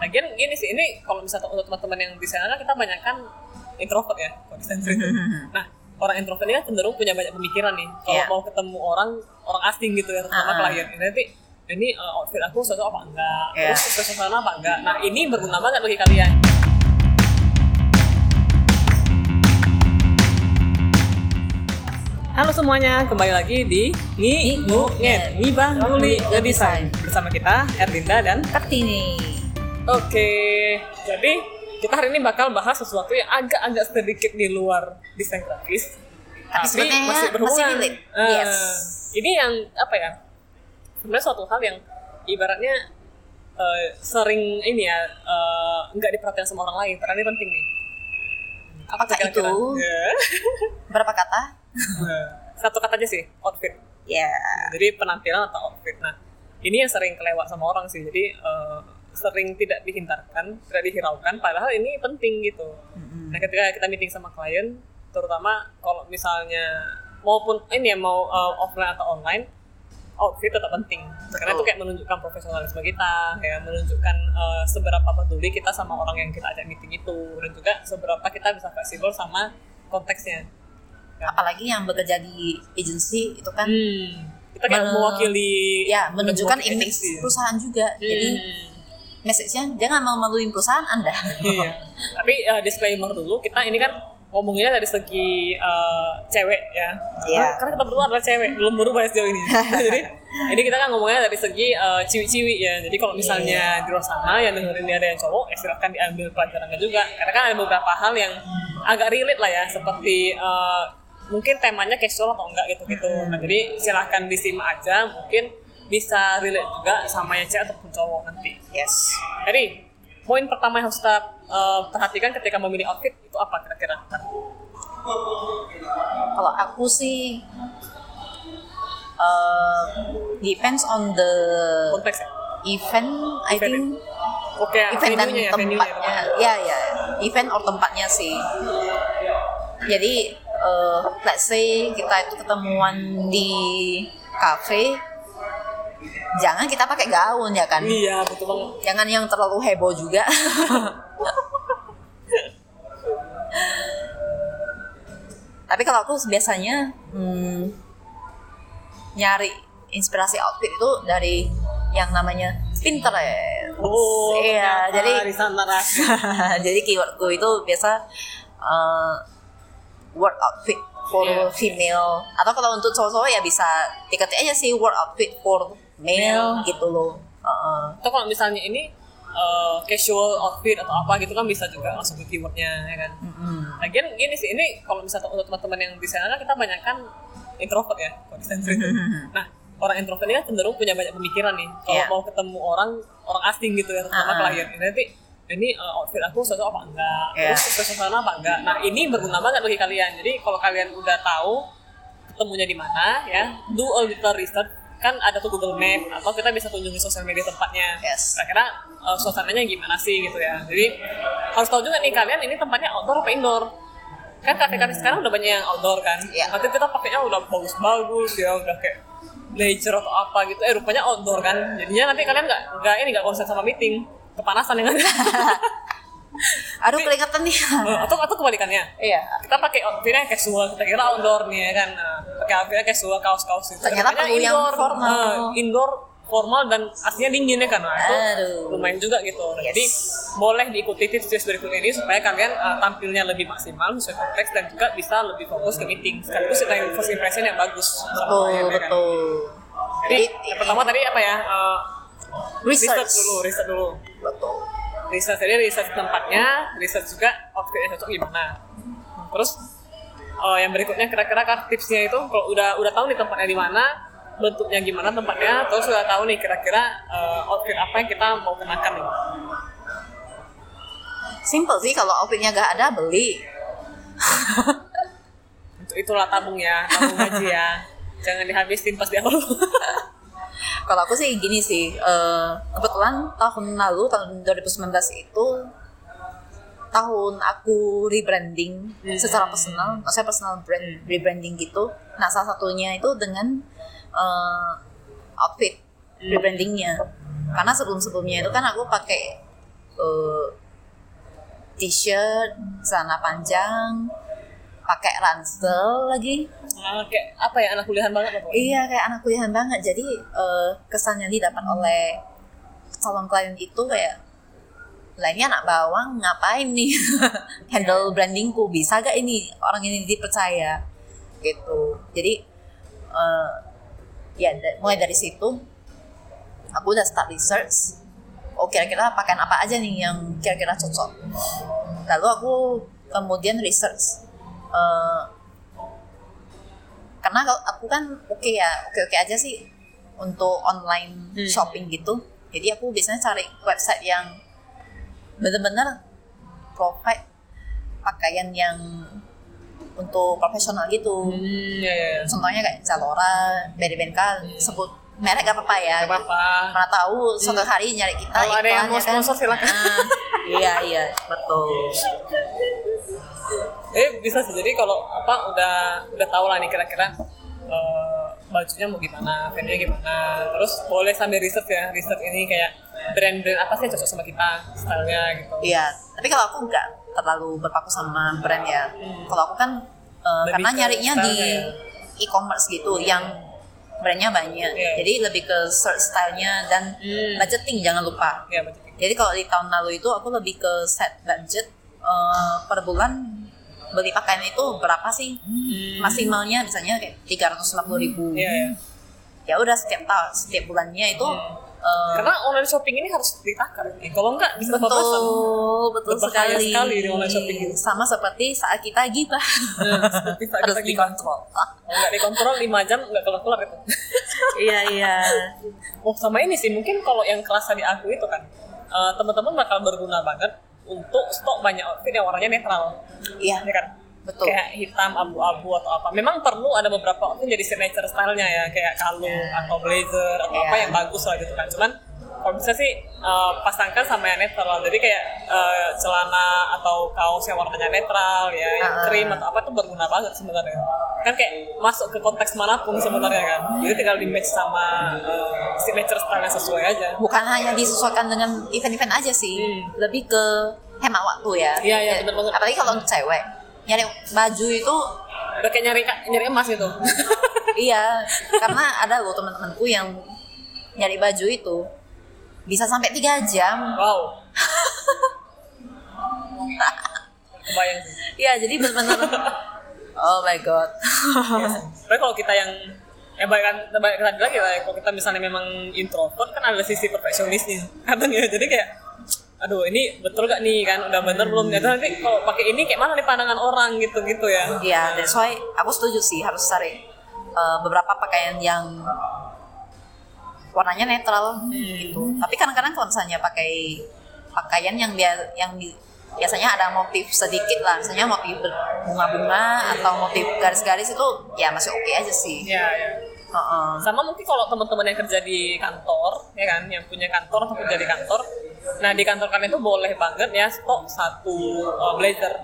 Lagian gini sih, ini kalau misalnya untuk teman-teman yang di sana kita banyak kan introvert ya. Nah, orang introvert ini kan cenderung punya banyak pemikiran nih. Kalau Iya. mau ketemu orang orang asing gitu ya, terutama Ah. klien. Ini nanti ini uh, outfit aku cocok apa enggak, Iya. terus sesuai suasana apa enggak. Nah, ini berguna banget bagi kalian. Halo semuanya, kembali lagi di Ngi Ngu Nget Ngibah Nguli Ngedesain bersama kita Erlinda dan Kartini. Oke, jadi kita hari ini bakal bahas sesuatu yang agak-agak sedikit di luar desain grafis, Tapi sebenarnya masih relate. Eh, Yes. Ini yang apa ya? Sebenarnya suatu hal yang ibaratnya eh, sering ini ya eh, nggak diperhatikan sama orang lain, padahal ini penting nih. Apa Apakah itu? Ya. Berapa kata? Satu kata aja sih, outfit. Ya. Jadi penampilan atau outfit. Nah, ini yang sering kelewat sama orang sih. Jadi eh, sering tidak dihindarkan, tidak dihiraukan. Padahal ini penting gitu. Nah, ketika kita meeting sama klien, terutama kalau misalnya maupun ini ya mau eh, offline atau online, outfit tetap penting. Karena itu kayak menunjukkan profesionalisme kita, ya menunjukkan eh, seberapa peduli kita sama orang yang kita ajak meeting itu, dan juga seberapa kita bisa fleksibel sama konteksnya. Apalagi yang bekerja di agency itu kan Hmm. Kita kayak mewakili ya menunjukkan image agency. perusahaan juga. Jadi Hmm. Message-nya jangan memenuhi perusahaan Anda. iya. Tapi uh, disclaimer dulu, kita ini kan ngomongnya dari segi uh, cewek ya. Iya. Karena kita berdua adalah cewek, belum berubah sejauh ini. Jadi ini kita kan ngomongnya dari segi uh, ciwi-ciwi ya. Jadi kalau misalnya di luar sana yang dengerin ini ada yang cowok, ya silahkan diambil pelajarannya juga. Karena kan ada beberapa hal yang agak relate lah ya, seperti uh, mungkin temanya casual atau enggak gitu-gitu. Nah, jadi silahkan disimak aja, mungkin bisa relate juga sama yang cewek ataupun cowok nanti. Yes. Jadi, poin pertama yang harus kita uh, perhatikan ketika memilih outfit itu apa kira-kira? Kalau aku sih uh, depends on the Konteks ya? event, I Event think Oke, event dan ya, venue-nya ya, tempatnya ya ya event or tempatnya sih jadi eh, let's say kita itu ketemuan di cafe jangan kita pakai gaun ya kan? Iya, betul banget. jangan yang terlalu heboh juga. Tapi kalau aku biasanya hmm, nyari inspirasi outfit itu dari yang namanya Pinterest. Oh, iya jadi jadi keywordku itu biasa uh, word outfit for Iya. female. Atau kalau untuk cowok-cowok ya bisa diketik aja sih word outfit for male gitu loh Uh-uh. Atau kalau misalnya ini uh, casual outfit atau apa gitu kan bisa juga masuk ke keywordnya ya kan. Mm-mm. Lagian gini sih, ini kalau misalnya untuk teman-teman yang di sana kan kita banyak kan introvert ya, kalau. Nah, orang introvert ini kan cenderung punya banyak pemikiran nih. Kalau Iya. mau ketemu orang orang asing gitu ya, terutama Ah. klien. Ini nanti ini uh, outfit aku cocok apa enggak, Iya. terus sesuai apa enggak. Nah, ini berguna banget bagi kalian. Jadi kalau kalian udah tahu ketemunya di mana ya, do a little research kan ada tuh Google Map atau kita bisa kunjungi sosial media tempatnya. Yes. Kira-kira uh, suasananya gimana sih gitu ya. Jadi harus tahu juga nih kalian ini tempatnya outdoor apa indoor. Kan kafe-kafe sekarang udah banyak yang outdoor kan. Iya. Nanti kita pakainya udah bagus-bagus ya, udah kayak leisure atau apa gitu. Eh rupanya outdoor kan. Jadinya nanti kalian nggak nggak ini nggak konsen sama meeting, kepanasan ya kan. aduh kelihatan nih Eh, atau atau kebalikannya. iya Kita pakai outfitnya casual, kita kira outdoor nih ya kan. Nah, pakai outfitnya casual, kaos-kaos itu. Ternyata perlu yang formal. Eh, indoor formal dan aslinya dingin ya kan. Nah, itu Aduh. lumayan juga gitu. Nah, Yes. Jadi boleh diikuti tips-tips berikut ini supaya kalian uh, tampilnya lebih maksimal sesuai konteks dan juga bisa lebih fokus ke meeting. Sekaligus kita first impression yang bagus. betul ya kan. betul Jadi yang pertama tadi apa ya? Uh, research, research dulu, research dulu. Research jadi research tempatnya, research juga outfitnya cocok gimana. Terus uh, yang berikutnya kira-kira kan tipsnya itu kalau udah udah tahu nih tempatnya di mana, bentuknya gimana tempatnya, terus udah tahu nih kira-kira uh, outfit apa yang kita mau kenakan nih. simple sih kalau outfitnya gak ada beli Untuk itulah tabung ya, tabung gaji ya. Jangan dihabisin pas di awal. Kalau aku sih gini sih, eh, kebetulan tahun lalu tahun 2019 itu tahun aku rebranding Hmm. secara personal, saya personal brand rebranding gitu. Nah salah satunya itu dengan eh, outfit Hmm. rebrandingnya, karena sebelum sebelumnya itu kan aku pakai eh, t-shirt celana panjang pakai ransel lagi. Ah, kayak apa ya anak kuliahan banget apa? iya kayak anak kuliahan banget. Jadi eh, kesan yang didapat oleh calon klien itu kayak lainnya anak bawang ngapain nih? Handle brandingku bisa gak ini? Orang ini dipercaya. Gitu. Jadi eh, ya mulai dari situ aku udah start research. Oh kira-kira pakaian apa aja nih yang kira-kira cocok? Lalu aku kemudian research eh, karena aku kan oke ya oke oke aja sih untuk online Hmm. shopping gitu jadi aku biasanya cari website yang bener-bener provide pakaian yang untuk profesional gitu Hmm, ya ya. ya. contohnya kayak Zalora, BD-BNK sebut merek gak apa-apa ya Gak apa-apa. pernah tahu suatu hari nyari kita Kalau ada yang iklan, mau ya kan? sponsor, silakan. Ah, iya iya betul Eh bisa sih. Jadi kalau apa udah udah tahu lah nih kira-kira eh, bajunya mau gimana, venue gimana. Terus boleh sambil riset ya, riset ini kayak brand-brand apa sih yang cocok sama kita, stylenya gitu. Iya, tapi kalau aku nggak terlalu berpaku sama brand ya. Hmm. Kalau aku kan Lebih karena nyarinya di style-nya e-commerce gitu, yang brandnya banyak. Iya. Jadi lebih ke search stylenya dan Hmm. budgeting jangan lupa. Ya betul. Jadi kalau di tahun lalu itu aku lebih ke set budget eh, per bulan beli pakaian itu berapa sih Hmm. maksimalnya misalnya kayak tiga ratus ribu Iya ya. ya udah setiap tahun setiap bulannya itu eh, Karena online shopping ini harus ditakar. Eh, Kalau enggak bisa betul betul Berbahaya sekali. sekali di online shopping itu. sama seperti saat kita gibah seperti saat harus kita dikontrol Kalau nggak dikontrol 5 jam nggak keluar-keluar itu. iya iya Oh sama ini sih mungkin kalau yang kerasa di aku itu kan eh, teman-teman bakal berguna banget untuk stok banyak outfit yang warnanya netral, iya ya kan? betul Kayak hitam, abu-abu atau apa. Memang perlu ada beberapa outfit jadi signature stylenya ya, kayak kalung atau blazer atau apa Iya. yang bagus lah gitu kan. Cuman kalau bisa sih eh, pasangkan sama yang netral. Jadi kayak eh, celana atau kaos yang warnanya netral ya, yang Ah. krim atau apa tuh berguna banget sebenarnya. Kan kayak masuk ke konteks mana pun sebenarnya kan. Jadi tinggal di match sama eh, signature style yang sesuai aja. bukan hanya disesuaikan dengan event-event aja sih Hmm. lebih ke hemat waktu ya Iya, iya, bener banget. apalagi kalau untuk cewek nyari baju itu Udah kayak nyari nyari emas gitu. iya karena ada loh teman-temanku yang nyari baju itu bisa sampai tiga jam. Wow. Kebayang sih. Iya jadi benar-benar oh my god. Tapi kalau kita yang yang baik kan baik tadi lagi lah ya, kalau kita misalnya memang introvert kan ada sisi perfeksionisnya kadang ya jadi kayak aduh ini betul gak nih kan? Udah bener belum? Ya nanti kalau pakai ini kayak mana nih pandangan orang gitu gitu ya. Iya, that's why aku setuju sih harus cari uh, beberapa pakaian yang warnanya netral gitu. Tapi kadang-kadang kalau misalnya pakai pakaian yang biar yang di- biasanya ada motif sedikit lah, misalnya motif bunga-bunga atau motif garis-garis itu ya masih oke aja sih. ya, ya. Heeh. sama mungkin kalau teman-teman yang kerja di kantor ya kan yang punya kantor atau kerja di kantor nah di kantor kalian itu boleh banget ya stok satu uh, blazer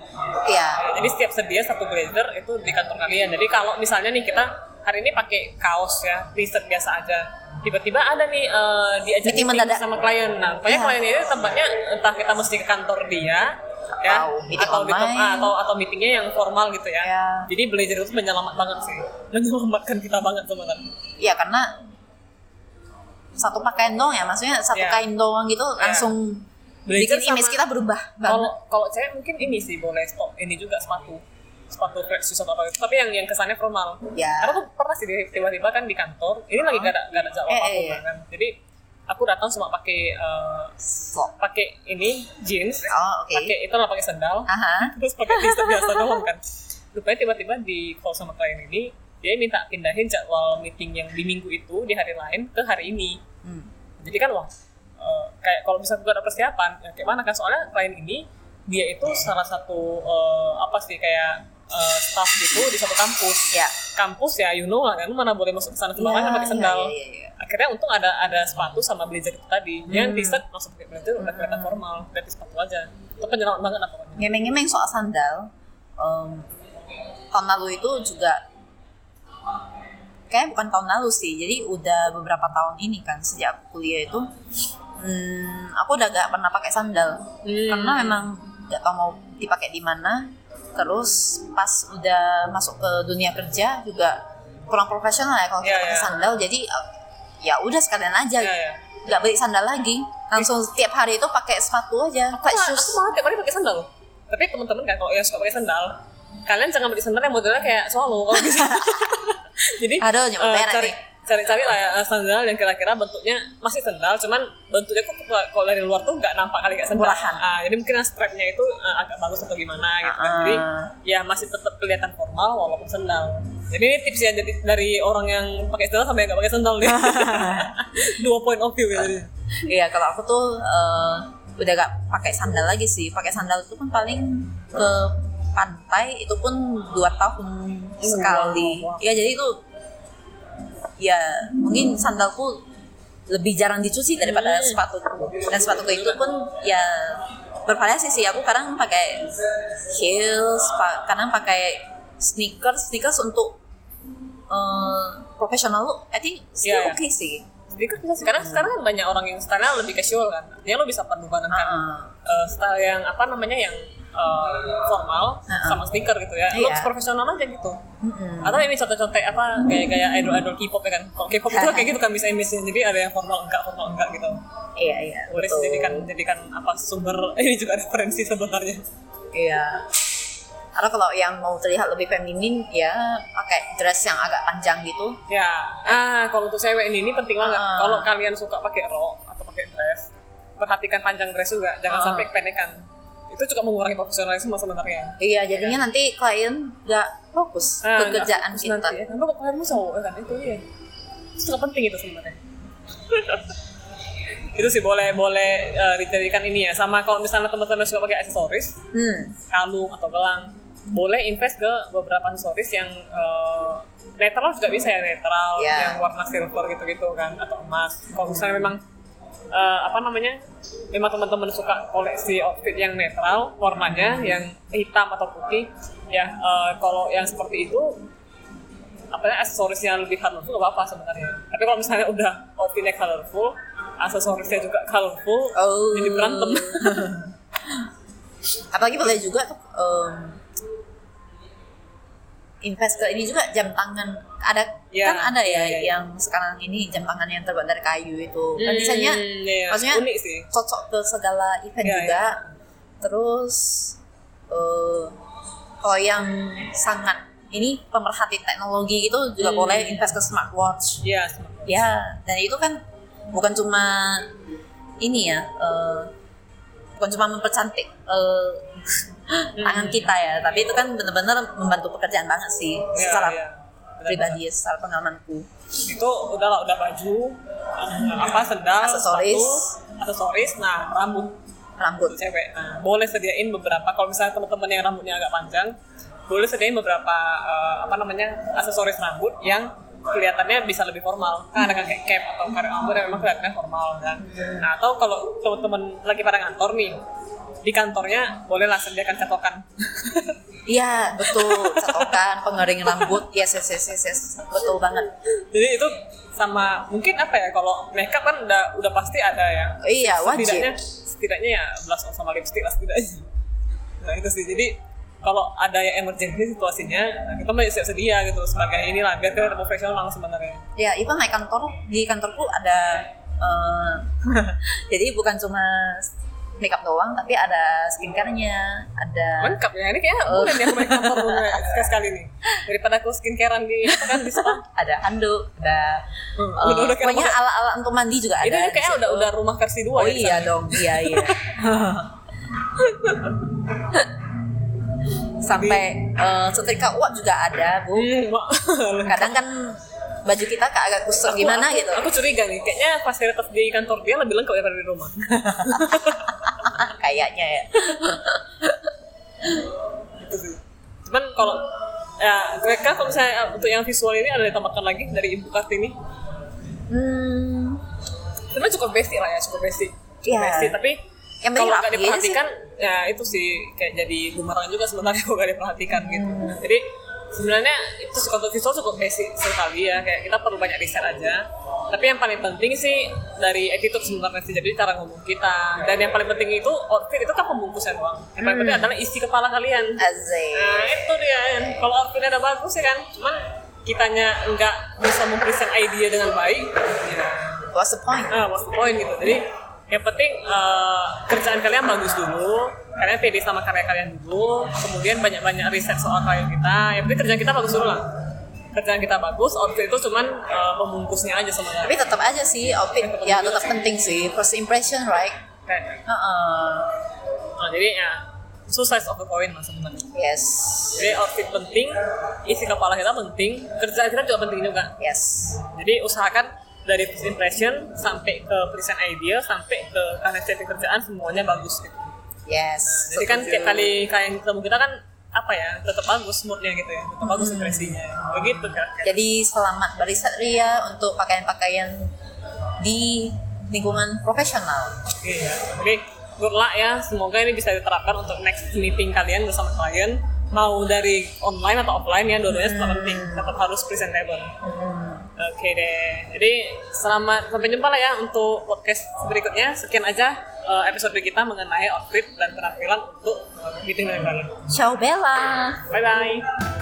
Iya. jadi setiap sedia satu blazer itu di kantor kalian jadi kalau misalnya nih kita hari ini pakai kaos ya t-shirt biasa aja tiba-tiba ada nih uh, diajak Meeting meeting, sama klien nah pokoknya Iya. klien ini tempatnya entah kita mesti ke kantor dia ya Atau meeting atau di tem- online. atau atau meetingnya yang formal gitu ya Iya. jadi blazer itu menyelamat banget sih menyelamatkan kita banget sebenarnya Iya karena satu pakaian doang ya, maksudnya satu Iya. kain doang gitu langsung Blazer bikin image kita berubah banget. Kalau kalau cewek mungkin ini sih boleh stop ini juga sepatu sepatu shoes atau apa gitu. Tapi yang yang kesannya formal. Ya. Karena tuh pernah sih tiba-tiba kan di kantor. Ini lagi gak ada gak ada jadwal Eh, eh, kan. Jadi aku datang cuma pakai Slop. pakai ini jeans. Oh oke. Pakai itu lah pakai sandal. Aha. Terus pakai t-shirt biasa doang kan. Rupanya tiba-tiba di call sama klien ini dia minta pindahin jadwal meeting yang di minggu itu di hari lain ke hari ini Hmm. jadi kan wah eh, kayak kalau misalnya gue ada persiapan ya kayak mana kan soalnya klien ini dia itu salah satu eh, apa sih kayak eh, staff gitu di satu kampus Ya. kampus ya you know lah kan mana boleh masuk ke sana sembarangan Ya, pakai sandal ya, ya, ya. akhirnya untung ada ada sepatu sama blazer itu tadi Hmm. t-shirt langsung pakai blazer udah kelihatan formal ganti sepatu aja itu penyelamat banget lah pokoknya Ngemeng-ngemeng soal sandal, em, tahun lalu itu juga kayak bukan tahun lalu sih, jadi udah beberapa tahun ini kan sejak kuliah itu hmm, aku udah gak pernah pakai sandal Hmm. karena memang gak tau mau dipakai di mana terus pas udah masuk ke dunia kerja juga kurang profesional ya kalau kita Iya, pakai iya. sandal. Jadi uh, ya udah sekalian aja. Iya, iya. nggak beli sandal lagi. Langsung setiap hari itu pakai sepatu aja aku, ma- shoes. aku malah tiap hari pakai sandal. Tapi teman-teman kan kalau yang suka pakai sandal. Kalian jangan beli sandal yang modelnya kayak solo kalau bisa jadi Aduh, nyampe eh, merah cari nih. Cari-cari lah ya, sandal yang kira-kira bentuknya masih sandal cuman bentuknya kok kalau dari luar tuh nggak nampak kali kayak sandal Murahan. Ah, jadi mungkin strapnya itu eh, agak bagus atau gimana gitu kan jadi Ah. ya masih tetap kelihatan formal walaupun sandal jadi ini tips ya jadi dari orang yang pakai sandal sampai yang nggak pakai sandal nih dua point of view ya. Iya, kalau aku tuh eh, udah gak pakai sandal lagi sih. Pakai sandal itu kan paling ke pantai itu pun dua tahun sekali. wow, wow. Ya jadi itu ya mungkin sandalku lebih jarang dicuci daripada Hmm. sepatuku. Dan sepatuku itu pun ya bervariasi sih. Aku kadang pakai heels, pa- kadang pakai sneakers, sneakers untuk eh, profesional look. I think still Iya, iya. okay sih. Sneakers bisa. Karena sekarang kan banyak orang yang style lebih casual kan. Artinya lo bisa padupadankan Ah. eh, style yang apa namanya yang eh, formal Ah-ah. sama sneaker gitu ya. Iya. Lo profesional aja gitu. Mm-mm. Atau ini contoh-contoh apa gaya-gaya idol-idol K-pop ya kan. Kalau K-pop itu kayak gitu kan bisa image Jadi ada yang formal enggak, formal enggak gitu. Iya iya. Boleh betul. jadikan jadikan apa sumber ini juga referensi sebenarnya. Iya. Karena kalau yang mau terlihat lebih feminin ya pakai dress yang agak panjang gitu. Ya, ah kalau untuk cewek ini, ini penting banget. Ah. Kalau kalian suka pakai rok atau pakai dress, perhatikan panjang dress juga, jangan Ah. sampai kependekan. Itu juga mengurangi profesionalisme sebenarnya. Iya, jadinya nanti klien nggak fokus Ah, ke kerjaan kita. Nanti, ya. Kenapa kok kalian cowok ya kan? Itu iya. Itu juga penting itu sebenarnya. itu sih boleh boleh eh, dijadikan ini ya sama kalau misalnya teman-teman suka pakai aksesoris Hmm. kalung atau gelang boleh invest ke beberapa aksesoris yang eh, netral juga bisa ya netral Ya. yang warna silver gitu-gitu kan atau emas kalau misalnya memang eh, apa namanya memang teman-teman suka koleksi outfit yang netral warnanya yang hitam atau putih ya eh, kalau yang seperti itu apa ya aksesorisnya lebih colorful gak apa-apa sebenarnya tapi kalau misalnya udah outfitnya colorful aksesorisnya juga colorful Oh. jadi berantem Apalagi boleh juga tuh em, invest ke ini juga jam tangan. Ada Ya, kan ada ya, ya, ya, ya. yang sekarang ini jam tangan yang terbuat dari kayu itu. Kan Hmm, desainnya iya. maksudnya unik sih cocok ke segala event Ya, juga. Terus eh kalau yang sangat ini pemerhati teknologi gitu juga Hmm. boleh invest ke smartwatch. Iya, smartwatch. Ya, dan itu kan bukan cuma ini ya, eh, bukan cuma mempercantik eh, tangan kita ya, tapi itu kan benar-benar membantu pekerjaan banget sih, Iya, secara iya. Pribadi, ya, secara pengalamanku. itu udah lah udah baju eh, apa sendal Aksesoris. sepatu, aksesoris. Nah rambut. Rambut. cewek. Nah, boleh sediain beberapa. Kalau misalnya teman-teman yang rambutnya agak panjang boleh sediain beberapa eh, apa namanya aksesoris rambut yang kelihatannya bisa lebih formal. Kan ada kan kayak cap atau karet rambut yang memang kelihatannya formal kan? Nah atau kalau teman-teman lagi pada kantor nih di kantornya bolehlah sediakan catokan Iya, betul. Catokan, pengering rambut, yes, yes, yes, yes, yes. betul banget. jadi itu sama mungkin apa ya kalau makeup kan udah udah pasti ada ya Iya, setidaknya wajib. setidaknya ya blush on sama lipstick lah setidaknya nah itu sih jadi kalau ada yang emergency situasinya nah kita masih siap sedia gitu sebagai inilah biar kita profesional sebenarnya Ya, even naik kantor di kantorku ada eh, jadi bukan cuma makeup doang, tapi ada skincare-nya, ada lengkap ya ini kayaknya boleh nih aku main kantor dulu ya, sekali sekali nih daripada aku skincarean di kan di spa ada handuk, ada Hmm, udah- udah kayak pokoknya rumah- ala-ala untuk mandi juga ada. itu situ. udah udah rumah versi dua Oh ya iya dong, iya iya. Sampai eh, setrika uap juga ada, Bu. Mak. Kadang kan baju kita kayak agak kusut gimana aku- gitu. Aku curiga nih, kayaknya fasilitas di kantor dia lebih lengkap daripada di rumah. Kayaknya ya. gitu sih. Cuman kalau ya mereka kalau misalnya untuk yang visual ini ada ditambahkan lagi dari Ibu Kartini. Hmm, Sebenarnya cukup basic lah ya, cukup basic. Cukup Iya. basic, tapi Yang kalau nggak diperhatikan, ya itu sih kayak jadi bumerang juga sebenarnya kalau nggak diperhatikan gitu. Hmm. Jadi sebenarnya itu untuk visual cukup basic sekali ya, kayak kita perlu banyak riset aja. Tapi yang paling penting sih dari attitude sebenarnya sih jadi cara ngomong kita. Dan yang paling penting itu outfit itu kan pembungkusnya doang. Yang paling penting adalah isi kepala kalian. Azay. nah itu dia. Kalau outfitnya udah bagus ya kan cuman kitanya nggak bisa mempresent idea dengan baik. Ya What's the point? ah what's the point gitu. Jadi yang penting eh, kerjaan kalian bagus dulu. Kalian pede sama karya kalian dulu. Kemudian banyak-banyak riset soal klien kita. Yang penting kerjaan kita bagus dulu lah kerjaan kita bagus outfit itu cuman eh, pembungkusnya aja sebenarnya Tapi tetap aja sih outfit ya tetap penting sih first impression right? Kayak- Heeh. Nah, jadi ya two sides of the coin lah sebenarnya Yes. jadi outfit penting isi kepala kita penting kerjaan kita juga penting juga Yes. jadi usahakan dari first impression sampai ke present idea sampai ke karya setting kerjaan semuanya bagus gitu Yes. jadi kan tiap kali kalian ketemu kita kan apa ya tetap bagus moodnya gitu ya tetap bagus impresinya begitu kan Jadi selamat barisan Ria untuk pakaian-pakaian di lingkungan profesional. Iya. Oke, good luck ya. Semoga ini bisa diterapkan untuk next meeting kalian bersama klien. Mau dari online atau offline ya, dua-duanya tetap penting. Tetap harus presentable. Oke deh. Jadi selamat sampai jumpa lah ya untuk podcast berikutnya. Sekian aja eh, episode kita mengenai outfit dan penampilan untuk eh, meeting dengan kalian. Ciao Bella. Bye bye.